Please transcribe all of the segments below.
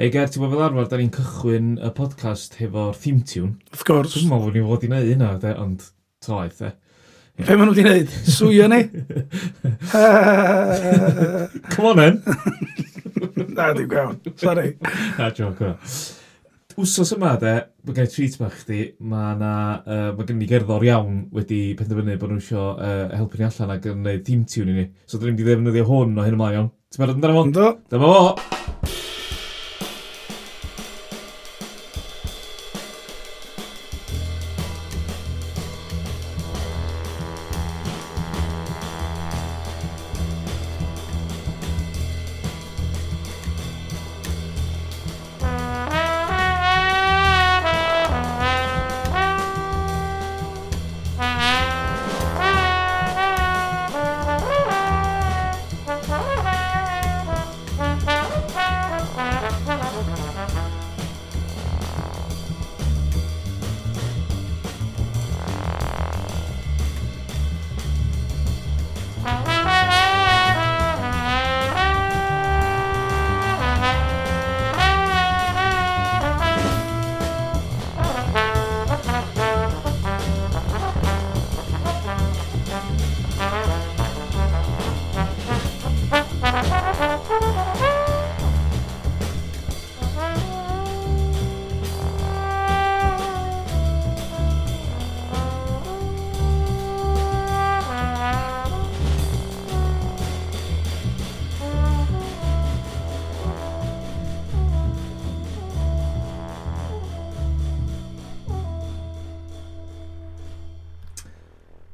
Ei ger, ti'n bod fel arfer, da ni'n cychwyn y podcast hefo'r theme tune. Of course. Dwi'n meddwl bod ni'n fod i wneud hynna, de, ond toaeth, de. Be maen nhw wedi gwneud? Swio ni? Come on, then. Na, dim gawn. Sorry. Na, joc o. Wsos yma, de, mae gen i treat bach chdi, mae na, uh, mae gen i gerddor iawn wedi penderfynu bod nhw eisiau uh, helpu ni allan ac yn gwneud theme tune i ni. So, dyn ni'n mynd i ddefnyddio hwn o hyn ymlaen iawn. Ti'n meddwl amdano fo? Ynddo. Dyma fo!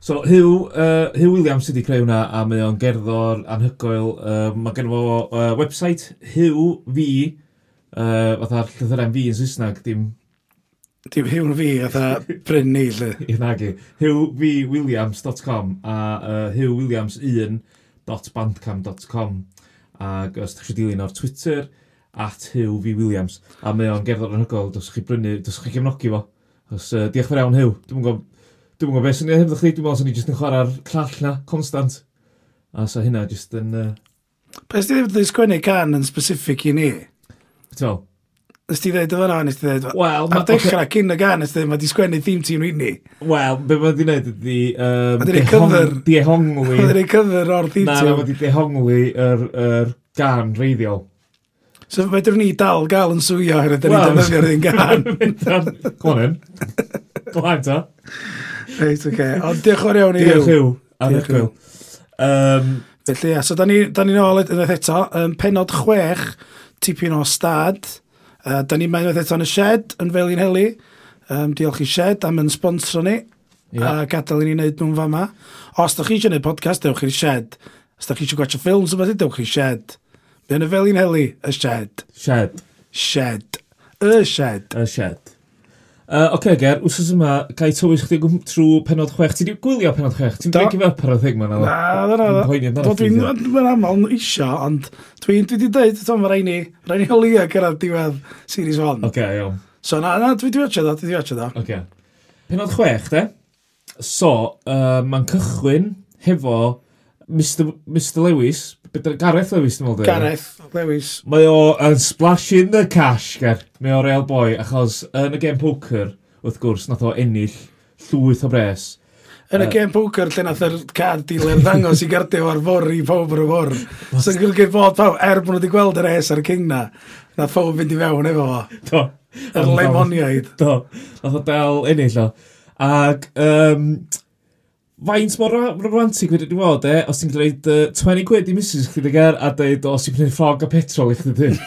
So, Hugh, uh, Hugh Williams sydd wedi creu hwnna, a mae o'n gerddor anhygoel. Uh, mae gen fo uh, website Hugh V, uh, fatha llythyrau fi yn Saesneg, dim... Dim Hugh V, fatha Bryn ni, lle. I nagi. HughVWilliams.com a uh, HughWilliams1.bandcam.com Ac os ydych chi dilyn o'r Twitter, at Hugh V. Williams. A mae o'n gerddor anhygoel, dos chi brynu, dos chi gefnogi fo. Os, uh, diolch fawr iawn, Hugh. Dwi'n gwybod Dwi'n gwybod beth sy'n ei hefyd chdi, dwi'n meddwl sy'n ni jyst yn chwarae'r llall na, constant. A sa hynna jyst yn... Uh... Pes ti ddim wedi sgwennu can yn specific i ni? Ti'n fel? Nes ti ddeud o fanna, nes ti ddeud... Wel... Ar dechrau, okay. cyn y gan, nes ti ddeud, mae di sgwennu theme tîm i ni. Wel, be mae di wneud ydi... Um, mae di wneud cyfr... Dehongli... Mae di wneud cyfr o'r theme tîm. Na, mae di dehongli yr, yr gan reiddiol. So fedrwn ni dal gael yn swio hyn ydyn ni'n defnyddio'r un gan. Come on in. Blaen ta. Reit, oce. Okay. Ond diolch o'r iawn i Diolch Hugh. Diolch Hugh. Um, Felly, ia, so da ni'n da ni ôl unwaith eto, um, penod chwech, tipyn o stad. Uh, da ni'n mynd unwaith eto yn y shed, yn Felin Heli. Um, diolch i shed am yn sponsro ni. Yeah. A gadael i ni wneud nhw'n fama. Os da chi eisiau gwneud podcast, dewch i'r shed. Os da chi eisiau gwachio ffilms o dewch i'r shed. Fe yn y Felin Heli, y shed. Shed. Shed. Y shed. Y shed. Uh, Oce, okay, Ger, wsos yma, gai tywys chdi trwy penod chwech. Ti wedi gwylio penod chwech? Ti'n break up ar y thing ma'n ala? Na, na, na. Dwi'n aml isio, ond dwi'n dwi wedi dweud, dwi'n fawr rhaid ni, rhaid ni a gyrraedd diwedd Series 1. Oce, okay, iawn. So, na, na, dwi wedi watcha da, dwi wedi watcha da. Oce. Okay. Penod chwech, de? So, uh, mae'n cychwyn hefo Mr, Mr Lewis, Bydd Gareth Lewis, dwi'n meddwl. Gareth Lewis. Mae o yn splash in the cash, ger. Mae o real boy, achos yn y game poker, wrth gwrs, nath o ennill llwyth o bres. Yn y uh, game poker, lle nath yr card dealer ddangos i gardio ar fwr i pob ar y fwr. So'n gylgyd bod pawb, er bod nhw wedi gweld yr es ar y king na, nath pawb fynd i fewn efo fo. Do. Yr lemoniaid. Do. Nath o dal ennill o. Ac, um, faint mor romantic wedi wedi fod e, os ti'n gwneud uh, 20 quid i Mrs. chdi ger a dweud os ti'n prynu ffrog a petrol i chdi dyn.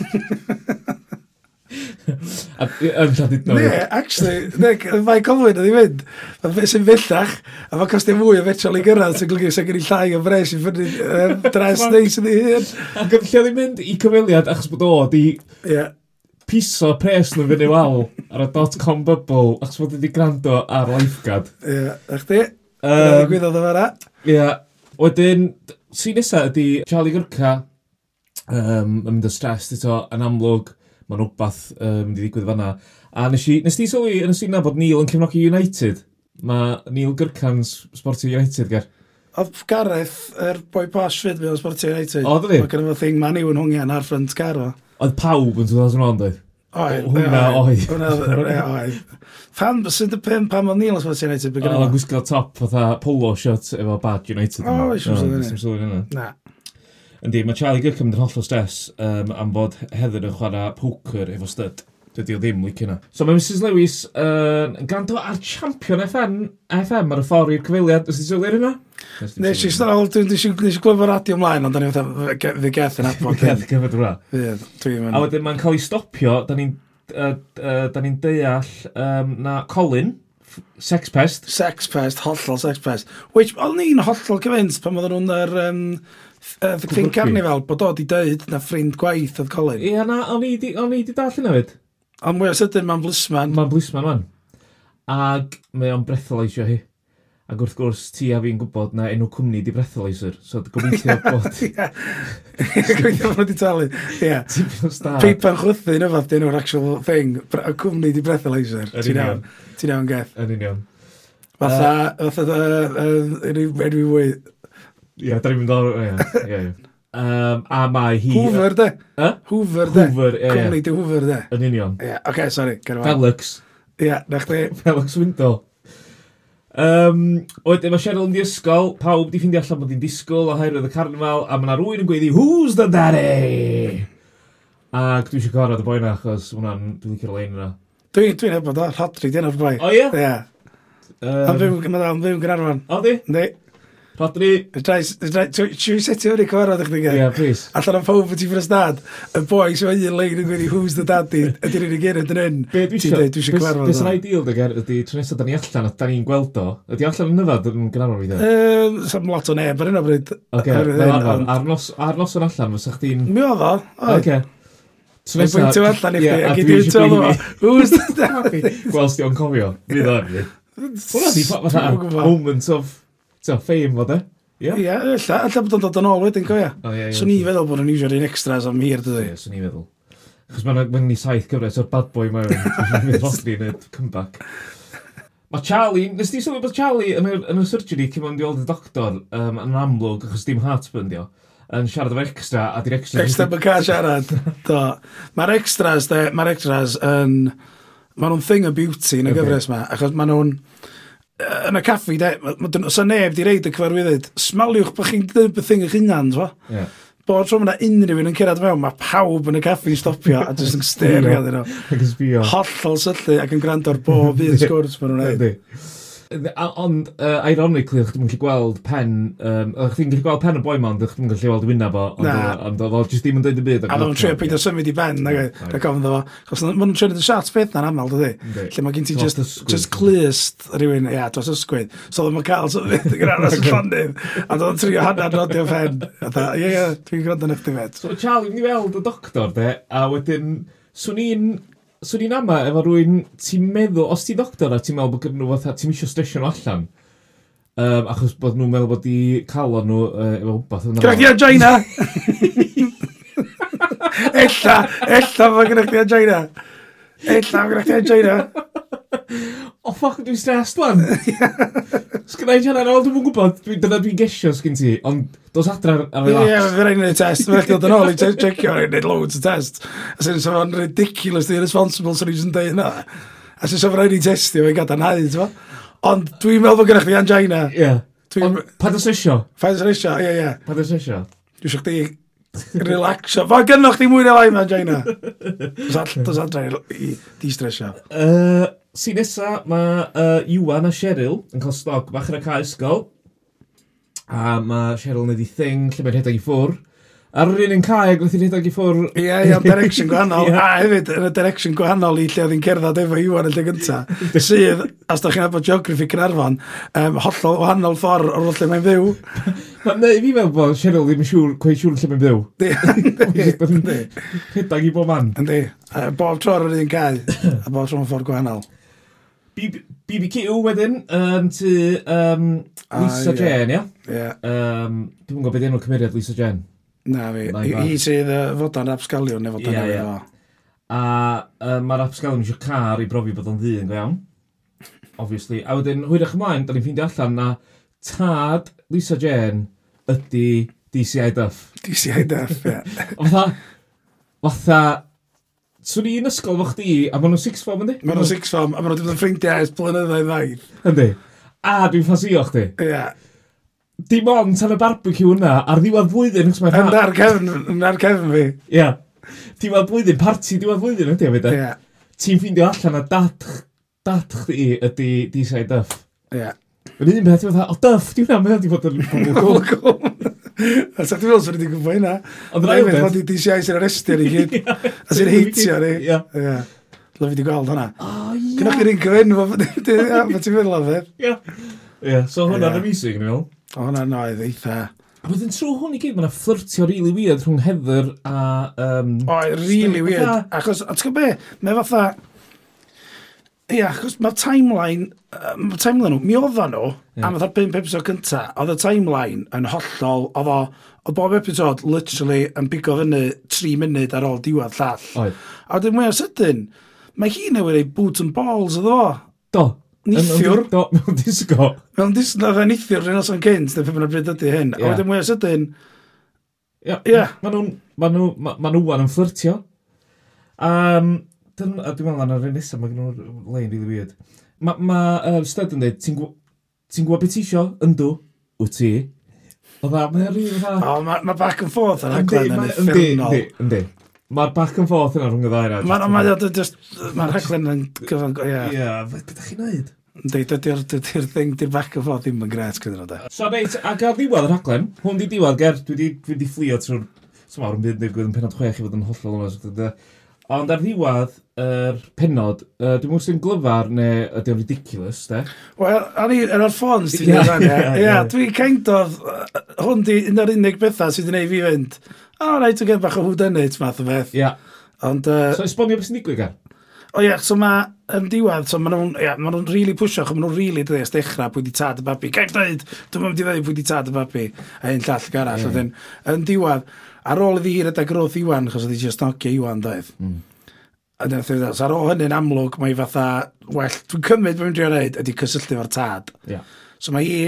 Yn lladid nawr. Ne, actually, ne, mae'n gofyn ydi mynd. Mae'n sy'n bellach, a mae'n costio mwy o fetrol i gyrraedd, sy'n golygu sy'n gen llai o fres i ffynnu um, dres neis yn ei hun. Ac yn lle mynd i cyfeiliad, achos bod o, di yeah. piso pres nhw fyny wal ar y dot-com bubble, achos bod wedi gwrando ar lifeguard. Ie, yeah. a chdi? Um, Gwyddoedd o fara. Ie. Yeah. Wedyn, sy'n nesaf ydy Charlie Gyrca um, yn mynd o stres eto yn amlwg. Mae'n rhywbeth um, mynd i ddigwydd fanna. A nes, i, nes ti sylwi yn y sy'n bod Neil yn cefnogi United? Mae Neil Gyrca'n Sportio United ger. Oedd Gareth, yr er boi posh fyd fi o Sportio United. Oedd ydy? Mae gen i thing man i'w yn hwngian ar ffrant car o. Oedd pawb yn 2001, dweud? Oedd. hwnna oedd. Hwnna oedd. Fan, sy'n dipyn pan o'n Neil Sports United bygyn yma? Oedd gwisgo top fatha polo shirt efo Bad United. O, eisiau sylwyd hynny. Na. Yndi, mae Charlie Gyrcom yn holl o stres um, am bod Heather yn chwarae poker efo stud. Dydy o ddim licio na. So mae Mrs Lewis yn uh, gando ar champion FM, FM ar y ffordd i'r cyfeiliad. Ys ti sylwi ar yna? Nes i stawl, dwi'n eisiau glwyf o'r radio ymlaen, ond da ni'n fatha, fe geth yn adfod. Fe geth gyfer drwa. A wedyn mae'n cael ei stopio, da ni'n uh, uh, ni deall um, na Colin, Sex Pest. Sex Pest, hollol Sex Pest. Which, o'n ni'n hollol cyfynt pan oedden nhw'n yr... Um, Uh, Think Carnival, bod o di dweud na ffrind gwaith oedd Colin. Ie, yeah, na, o'n i di, di dall yna fyd. Ond mwy o sydyn mae'n blisman. Mae'n blisman man. Ag mae o'n breathalyso hi. Ac wrth gwrs, ti a fi'n gwybod na enw cwmni di breathalyser. So gobeithio bod... Gobeithio bod wedi talu. Ie. Peipa'n chwythu yn yfad dyn nhw'r actual thing. Y cwmni di breathalyser. Ti'n iawn. Ti'n iawn geth. Yn union. Fatha, fatha, enw i wei. Ie, da ni'n mynd o'r... Ie, ie, ie. Um, a mae hi... Hoover, de? Huh? Hoover, de? Hoover, ie. Yeah, Cwmni di Hoover, de? Yn union. Ie, yeah, oce, okay, sori, Gerwa. Felix. Ie, yeah, na chdi. Felix Windle. Um, Oedden, mae Cheryl yn ysgol, pawb di ffeindio allan bod hi'n disgwyl oherwydd y carnifal, a mae yna rwy'n yn gweiddi, who's the daddy? Ac dwi eisiau gorfod y boi na, achos hwnna'n, dwi'n licio'r lein yna. Dwi'n dwi efo o, Rodri, dyn o'r boi. O ie? Ie. Ond dwi'n gwneud am ddim yn gynharfan. O di? Di. Rodri. Siw setio yn ei cyfarfod eich digau? Ie, yeah, please. Allan o'n pawb ti ffyrs dad, y boi sy'n mynd i'n lein yn gwneud who's the daddy, ydy'r unig un ydyn yn. Be dwi eisiau? Dwi eisiau cyfarfod. Beth sy'n ideal dygar ydy, tro nesaf da ni allan, a da ni'n gweld o, ydy allan yn nyfad yn gynnar fi dda? Sam lot o neb ar hyn o bryd. Ok, ar nos yn allan, fysa chdi'n... Mi oedd o, Ok. Mae'n bwyntio allan i chi, a gyd i'n tylo Who's the daddy? Gwelst i o'n cofio, mi dda. Hwna di moment of So, fame oedd e? Ie, illa, illa bod o'n dod yn ôl wedyn, go ia. Oh, yeah, yeah, so feddwl bod yn iwsio'r un extras am hir, dydy. Ie, swn i feddwl. Chos mae'n mynd i saith gyfres o'r bad boy mae'n mynd rosli yn y comeback. Mae Charlie, nes ti sylwi bod Charlie yn y, yn y surgery cyn mynd i weld y doctor um, yn amlwg, achos dim heartburn dio, yn siarad efo extra, a di'r extra... Extra bod ca siarad, do. Mae'r extras, de, mae'r extras yn... Mae nhw'n thing of beauty yn y okay. gyfres yma, achos mae nhw'n yn y caffi, de, os yna neb di reid y cyfarwyddyd, smaliwch bod chi'n gwneud beth yng Nghynghan, twa. Yeah. Bod tro yna unrhyw un yn cyrraedd mewn, mae pawb yn y caffi stopio a jyst yn sterio. Ac yn sbio. Hollol syllu ac yn gwrando ar bob un sgwrs maen nhw'n Ond, uh, ironically, o'ch ti'n gallu gweld pen... Um, o'ch ti'n gallu gweld pen y boi ma, ond o'ch ti'n gallu gweld wyna fo. Ond oedd o'ch jyst ddim yn dweud y byd. A o'n trio peidio symud i ben, na gofyn ddo fo. Chos maen nhw'n trio neud y shots beth na'n aml, dydy. Lle mae gen ti just just clust rhywun, ia, dros ysgwyd. So ddim yn cael symud yn aros y llonydd. A o'n trio hanner nodio pen. A dda, ie, ie, dwi'n gwrando yn eich So, Charlie, ni weld y doctor, de, a wedyn... Swn i'n so di'n ama efo rwy'n, ti'n meddwl, os ti doctor a ti'n meddwl bod gyda nhw fatha, ti'n misio stresio nhw allan, um, achos bod nhw'n meddwl bod i calon nhw uh, efo wbath. Gyda chi angina! Ella, ella fod gyda chdi angina! Ella fod gyda chdi angina! oh fuck, dwi'n stressed wan. Sgynna i hynna, ôl, dwi'n gwybod, dwi, dyna dwi'n gesio sgyn ti, ond dos adra ar y Ie, fe rhaid gwneud test, fe rhaid gwneud yn ôl i checio, rhaid gwneud loads o test. A sy'n sef o'n ridiculous, dwi'n responsible, sy'n i'n dweud yna. A sy'n sef rhaid i testio, fe'n gadarnhau, ti'n fo? Ond dwi'n meddwl bod gennych chi angina. Ie. Pa dos isio? Pa dos isio, ie, ie. Pa dos isio? Dwi'n siwch di relaxio. Fa gynnwch chi mwy na lai, angina. Dos adra i di-stressio. Si nesa, mae uh, Iwan a Cheryl yn cael stog bach ar y cae ysgol. A mae Cheryl yn ei thing lle mae'n rhedeg i ffwr. Ar yr un yn cae, ac wnaeth i'n rhedeg i ffwr... Ie, yeah, ie, yeah, direction gwahanol. yeah. A hefyd, yn y direction gwahanol i lle oedd hi'n cerdded efo Iwan yn lle gynta. Sydd, os da chi'n abod geography Cynarfon, um, hollol wahanol ffordd o'r lle mae'n fyw. Mae'n neud fi meddwl bod Cheryl ddim yn siŵr, gweud siŵr lle mae'n fyw. Di. Rhedeg i bob man. Yndi. Uh, bob tro ar yr un cae, a bob tro tro'n ffordd gwahanol. BBQ wedyn, um, ty um, ah, Lisa ah, Jane, ia? Ie. Um, Dwi'n gwybod beth enw cymeriad Lisa Jane. Na fi, hi sydd uh, fodan absgalion neu fodan yeah, yeah. A uh, mae'r absgalion eisiau car i brofi bod o'n ddyn go iawn. Obviously. A wedyn, hwyrach ymlaen, da ni'n ffeindio allan na tad Lisa Jane ydy DCI Duff. DCI Duff, ie. Yeah. Fatha, fatha, Swn i'n ysgol fo chdi, a maen nhw'n six form, ynddi? Maen nhw'n six form, a maen nhw'n wedi yn ffrindiau ers blynyddoedd ddaith. Ynddi. A dwi'n ffasio chdi. Ie. Yeah. Dim ond tan y barbecue yna, ar ddiwedd blwyddyn, chos mae'n rhan. Yna'r cefn, yna'r cefn fi. Ie. Yeah. Diwedd blwyddyn, parti diwedd blwyddyn ydy o fyd, e? Ie. Yeah. Ti'n ffeindio allan a dat, dat chdi ydy di side duff. Ie. Yn un peth, o duff, diw'n am, mae wedi bod yn bobl gwm. A sa ti'n fel sy'n wedi gwybod hynna. Ond rhaid beth. Ond di si eisiau'r arestio'r i gyd. A sy'n heitio ni. Lyfu di gweld hwnna. O, Gynnwch chi'r un gyfyn, fe ti'n meddwl o fe? Ia. Ie, so hwnna'n amazing, ni'n meddwl. O, hwnna'n noedd eitha. A wedyn trwy hwn i gyd, mae'n fflirtio really weird rhwng Heather a... Um, o, really weird. Achos, a ti'n gwybod be, mae fatha Ie, achos mae'r timeline, uh, mae'r timeline nhw, mi oedden nhw, yeah. am ydda'r 5 episod cynta, oedd y timeline yn hollol, oedd o, oedd bob episod literally yn bigo fyny 3 munud ar ôl diwedd llall. Oed. A wedyn mwy o sydyn, mae hi newid ei boots and balls oedd o. Do. Nithiwr. Do, mewn disgo. Mewn disgo, oedd e nithiwr rhan os o'n cynt, neu pwy bryd ydy hyn. Yeah. A wedyn mwy o sydyn, Ie. Yeah. Maen nhw'n ma nhw, ma nhw yn fflirtio. Um, Dyn, a dwi'n meddwl ar yr un nesaf, mae gen nhw'n lein really weird. Mae ma, uh, Stud yn dweud, ti'n gw ti gwybod beth ti isio? Yndw, wyt ti? O dda, mae'n rhywun dda. O, mae ma back and forth yn aglen yn effernol. Yndi, yndi. Mae'r back and forth yna rhwng y ddau rhaid. Mae'n ma, ma, mae'r rhaglen yn gyfan... Ie, yeah, beth ydych chi'n neud? Yndi, dydy'r dy thing, dy'r back and forth ddim yn gret gyda nhw, da. So, reit, ac ar ddiwedd y rhaglen, hwn di diwedd, ger, dwi di, dwi di fflio trwy'r... Swy'n mawr, yn byd yn digwydd yn penod chwech i fod yn hollol yma. Ond ar ddiwedd yr er penod, uh, dwi'n mwyn sy'n glyfar neu ydy'n ridiculous, de? Wel, ar un o'r ffons ti'n dweud angen. Ie, dwi'n kind of, hwn di un o'r unig bethau sydd wedi gwneud fi fynd, o, rhaid dwi'n gen bach o hwyd yn neud, math o beth. Ie. Ond... Uh, so, esbonio beth sy'n digwydd gan? O ie, so mae yn diwedd, so maen nhw'n yeah, ma really pwysio, maen nhw'n really dweud ys dechrau pwy di tad y babi. Gaif dweud, dwi'n mynd i dweud pwy di tad y babi. A un llall garall, yeah. yn diwedd, ar ôl iddi hi rhedeg roth Iwan, chos oedd hi just nocio Iwan, daeth. Mm. A dyna thwy'n dweud, ar ôl hynny'n amlwg, mae hi fatha, well, dwi'n cymryd mae'n drio'n neud, ydy cysylltu fo'r tad. Yeah. So mae hi,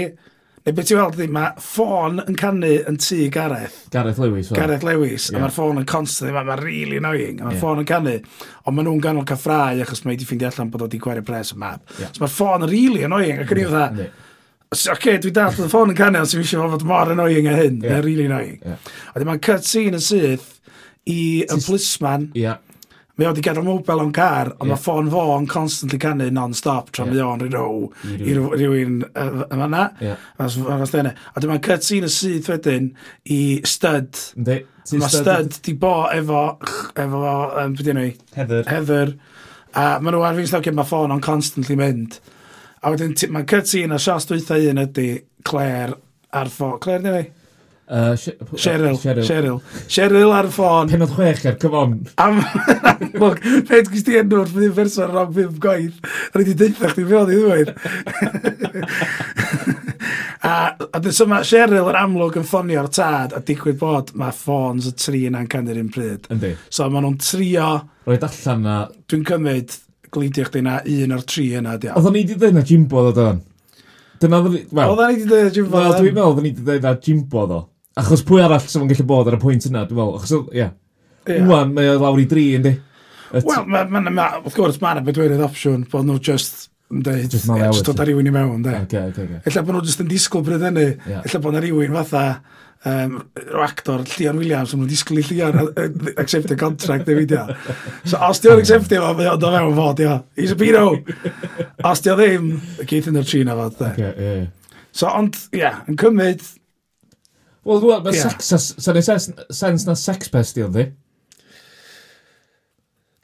neu beth i weld ydy, mae ffôn yn canu yn tŷ Gareth. Gareth Lewis. Well. Gareth Lewis, yeah. a mae'r ffôn yn constant, mae'n ma really annoying, a mae'r yeah. ffôn yn canu, ond maen nhw'n ganol caffrau, achos mae wedi ffeindio allan bod o wedi gwerio pres y map. Yeah. So mae'r ffôn yn really annoying, ac yn i'w dda, Oce, okay, dwi dalt oedd y ffôn yn canu, ond sy'n eisiau fod mor annoying a hyn. Yeah. really annoying. Yeah. A dyma'n cut scene yn syth i y plisman. Yeah. Mae o wedi gadael mobil o'n car, ond yeah. mae ffôn fo yn constantly canu non-stop tra yeah. mae o'n rhyw i rhywun yn fanna. A dyma'n cut scene y syth wedyn i stud. Mae stud di bo efo, efo um, beth Heather. Heather. A maen nhw ar fi'n slawcio mae ffôn o'n constantly mynd. A wedyn, mae cutscene a sias dwytha un ydy Claire ar ffôn. Claire, dyna Uh, uh Cheryl. Cheryl. Cheryl ar ffôn. Penod chwech ar, come on. Am, look, peth gwrs ti enw'r fydd person rong fydd gwaith. A ni wedi deitha chdi fel i ddweud. a, a dyn so Cheryl yr amlwg yn ffonio'r tad a digwydd bod mae ffôns y tri yna'n canu'r un pryd. Yndi. So maen nhw'n trio... Roed allan na... Dwi'n cymryd gleidio chdi na un o'r tri yna. Oedden ni wedi dweud na Jimbo ddo o'n? Dyna ddo... Wel, Oedden ni wedi dweud Jimbo ddo. Wel, dwi'n meddwl oedden ni wedi dweud na Jimbo ddo. Achos pwy arall sy'n gallu bod ar y pwynt yna, dwi'n meddwl. Achos, ie. Yeah. Mae o lawr i dri, yndi? Wel, wrth gwrs, mae'n yna opsiwn bod nhw just dweud, jyst dod ar rywun i mewn, de. Okay, okay, okay. Ella bod nhw jyst yn disgwyl bryd hynny, yeah. ella bod na rywun fatha, um, actor, Llian Williams, yn nhw'n disgwyl i Llian accept y contract, de fideo. So, os di o'n acceptio fo, mae o'n dod mewn fod, ia. He's a pino. Os di o ddim, y geith yn yr China fod, de. Okay, yeah. So, ond, ia, yn cymryd... Wel, dwi'n meddwl, mae sex, sens na sex pest i ond di?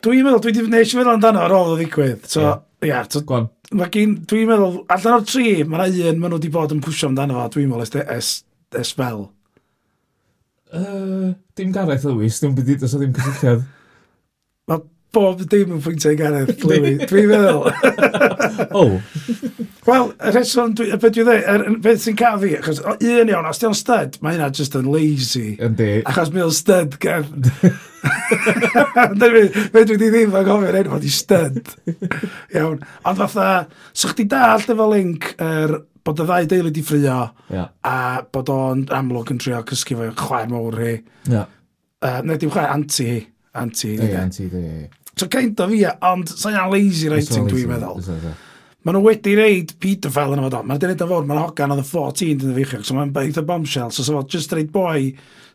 Dwi'n meddwl, dwi wedi gwneud siarad amdano ar ôl o ddigwydd. So, yeah Ia, yeah, mae gen, dwi'n meddwl, allan o'r tri, mae'n un maen nhw wedi bod yn pwysio amdano fo, dwi'n meddwl, es, es, es fel. Uh, dim Gareth Lewis, dwi'n byd os o ddim cysylltiad. mae bob dim yn pwyntio i Gareth Lewis, dwi'n meddwl. oh. Wel, y rheswm, dwi, y beth dwi'n dweud, er, beth sy'n cael fi, achos o, un iawn, os di o'n stud, mae hynna just yn lazy. Yndi. Achos mi o'n stud gan... Fe dwi di ddim yn gofyn enw, oedd i stud. iawn. Ond fatha, so chdi dalt efo link er, bod y ddau deulu di ffrio, yeah. a bod o'n amlwg yn trio cysgu fo chwaer mawr hi. Yeah. Uh, neu dim chwaer, anti hi. Anti hi. Anti hi. So kind of fi, ond sa'n lazy writing dwi'n meddwl. Is is that. Maen nhw wedi reid pedophile yn yma. Mae'n dweud fod, mae'n hogan oedd yn 14 yn y feichio, so mae'n eitha bombshell. So, so just reid boi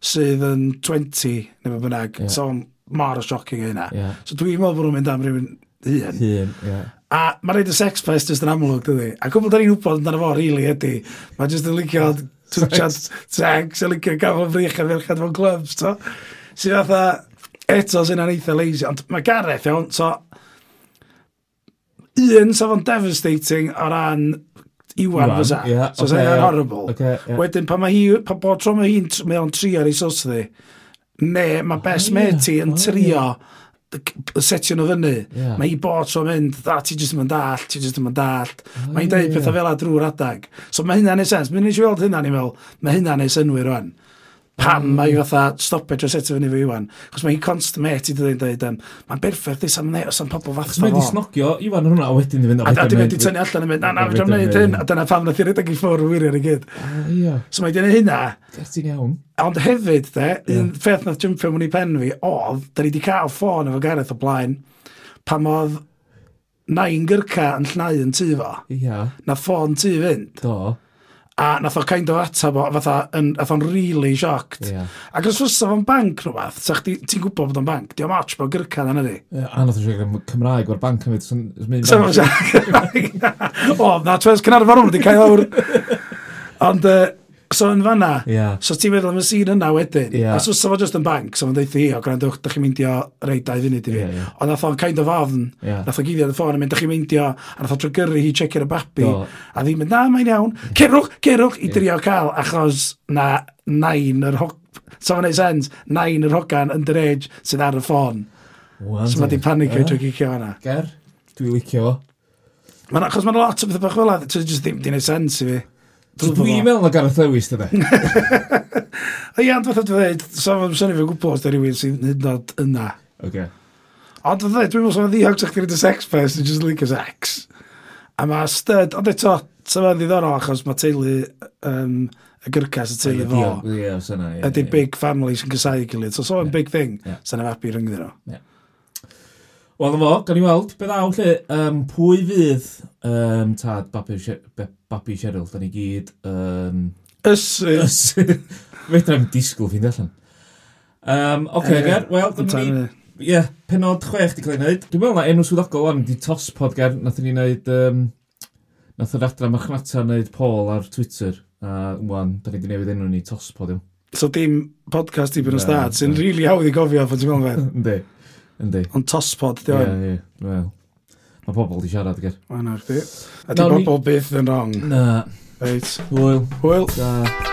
sydd yn 20, neu beth bynnag. Yeah. So, mor o shocking yna. Yeah. So, dwi'n meddwl bod nhw'n mynd am rhywun hun. Hun, ie. A mae'n reid y sex pestist yn amlwg, dydy. A cwbl da ni'n wybod amdano fo, really, ydy. Mae'n just yn licio ah, twtiad sex, yn licio gafon frych a ferchad fo'n clubs, to. So, fatha, eto, sy'n eitha lazy. Ond mae Gareth, iawn, so, un sa fo'n devastating o ran Iwan fysa. Yeah, so okay, yeah, horrible. Okay, yeah. Wedyn, pa, mae hi, pa bod tro mae hi'n mae o'n trio ar ei sos ddi, ne, mae oh, best yeah, mate ti yn oh, trio yeah. setio nhw fyny. Yeah. Mae hi bod tro'n mynd, a ti jyst yn mynd all, ti jyst yn mynd all. Oh, mae hi'n yeah, dweud yeah. pethau fel a drwy'r adag. So mae hynna'n ei sens. Mae'n eisiau weld hynna'n ei fel, mae hynna'n ei synwyr rwan pam mm. mae fatha stoppage dros eto fyny fi Iwan. Chos mae hi constant met i ddweud, dweud, um, mae'n berffaith, dwi'n am ne, os am pobl fath o Mae'n Mae di snogio Iwan hwnna a wedyn ddim yn... A dwi'n wedi tynnu allan yn mynd, na, na, dwi'n gwneud hyn, a dyna pam nath i redeg i ffwr wirio'r i gyd. So mae di wneud hynna. Gertin iawn. Ond hefyd, de, un ffeth nath jympio mwyn i pen fi, oedd, da ni wedi cael ffôn efo Gareth o blaen, pam oedd nain gyrca yn llnau yn tu fo. Ia. Na ffôn tu fynd. Do. A nath o kind of atab o, fatha, yn, nath o'n really shocked. Yeah. Ac os fysa fo'n banc rhywbeth, ti'n gwybod bod o'n banc, di o'n match bod gyrca gyrcan yna di. A nath o'n siarad Cymraeg o'r banc yn mynd. Sef o'n siarad Cymraeg. O, na, twes Cynarfon hwn wedi cael awr. Ond, uh, So yn fanna, yeah. so ti'n meddwl am y sîn yna wedyn, yeah. a so sefo just yn bank, so fo'n deithi, i, o grandwch, da chi'n meindio reit dau funud i fi. Yeah, yeah. Ond nath o'n kind of ofn, yeah. nath o gyddiad y ffôn, a mynd, da chi'n meindio, a nath o o'n trygyrru hi, checio'r y babi, Do. a ddim mynd, na, mae'n iawn, yeah. cerwch, cerwch, i drio cael, achos na, nain yr hog... So fo'n neud sens, nain yr hogan yn dredge sydd ar y ffôn. Well, so mae di panicio yeah. trwy gicio hwnna. Ger, dwi'n licio. Achos mae'n lot o beth bach fel a, ti'n just ddim, ddim, ddim, sens i fi. ddim, ddim, Dwi'n meddwl na Gareth Lewis, dyna. Ia, ond fatha dwi'n dweud, sef syni fe gwybod os da rhywun sy'n hyd yn oed yna. Oce. Ond dwi'n dweud, dwi'n meddwl sef ddiog sa'ch gyda'r sex pers, dwi'n just like as ex. A mae stud, ond eto, sef yn ddiddorol achos mae teulu um, y gyrcas y teulu fo. Ie, sa'na, ie. Ydy'r big family sy'n gysau gilydd, so so'n big thing, yeah. sy'n am rhyngddyn nhw. Yeah. Wel, fo, gan i weld, beth aw lle, um, pwy fydd um, tad Babi, Babi Cheryl, da ni gyd... Um, Ysu. Ysu. Fedra'n disgwyl fi'n allan. Um, Oce, okay, uh, Ger, wel, dyma ni... Ie, yeah, penod chwech di cael ei wneud. Dwi'n meddwl na enw swyddogol o'n di tos podger, nath ni wneud... Um, nath yr adra Machnata wneud Paul ar Twitter. A, wan, da ni wedi newid enw ni tos pod So dim podcast i byn o stad, sy'n rili hawdd i gofio, fod ti'n meddwl fe? Ynddi. Yndi. Ond tospod, di oed. Ie, ie, wel. Mae pobl di siarad, gyr. Mae'n ardi. A di no, bobl byth yn wrong. Na. Reit. Hwyl. Hwyl. Da.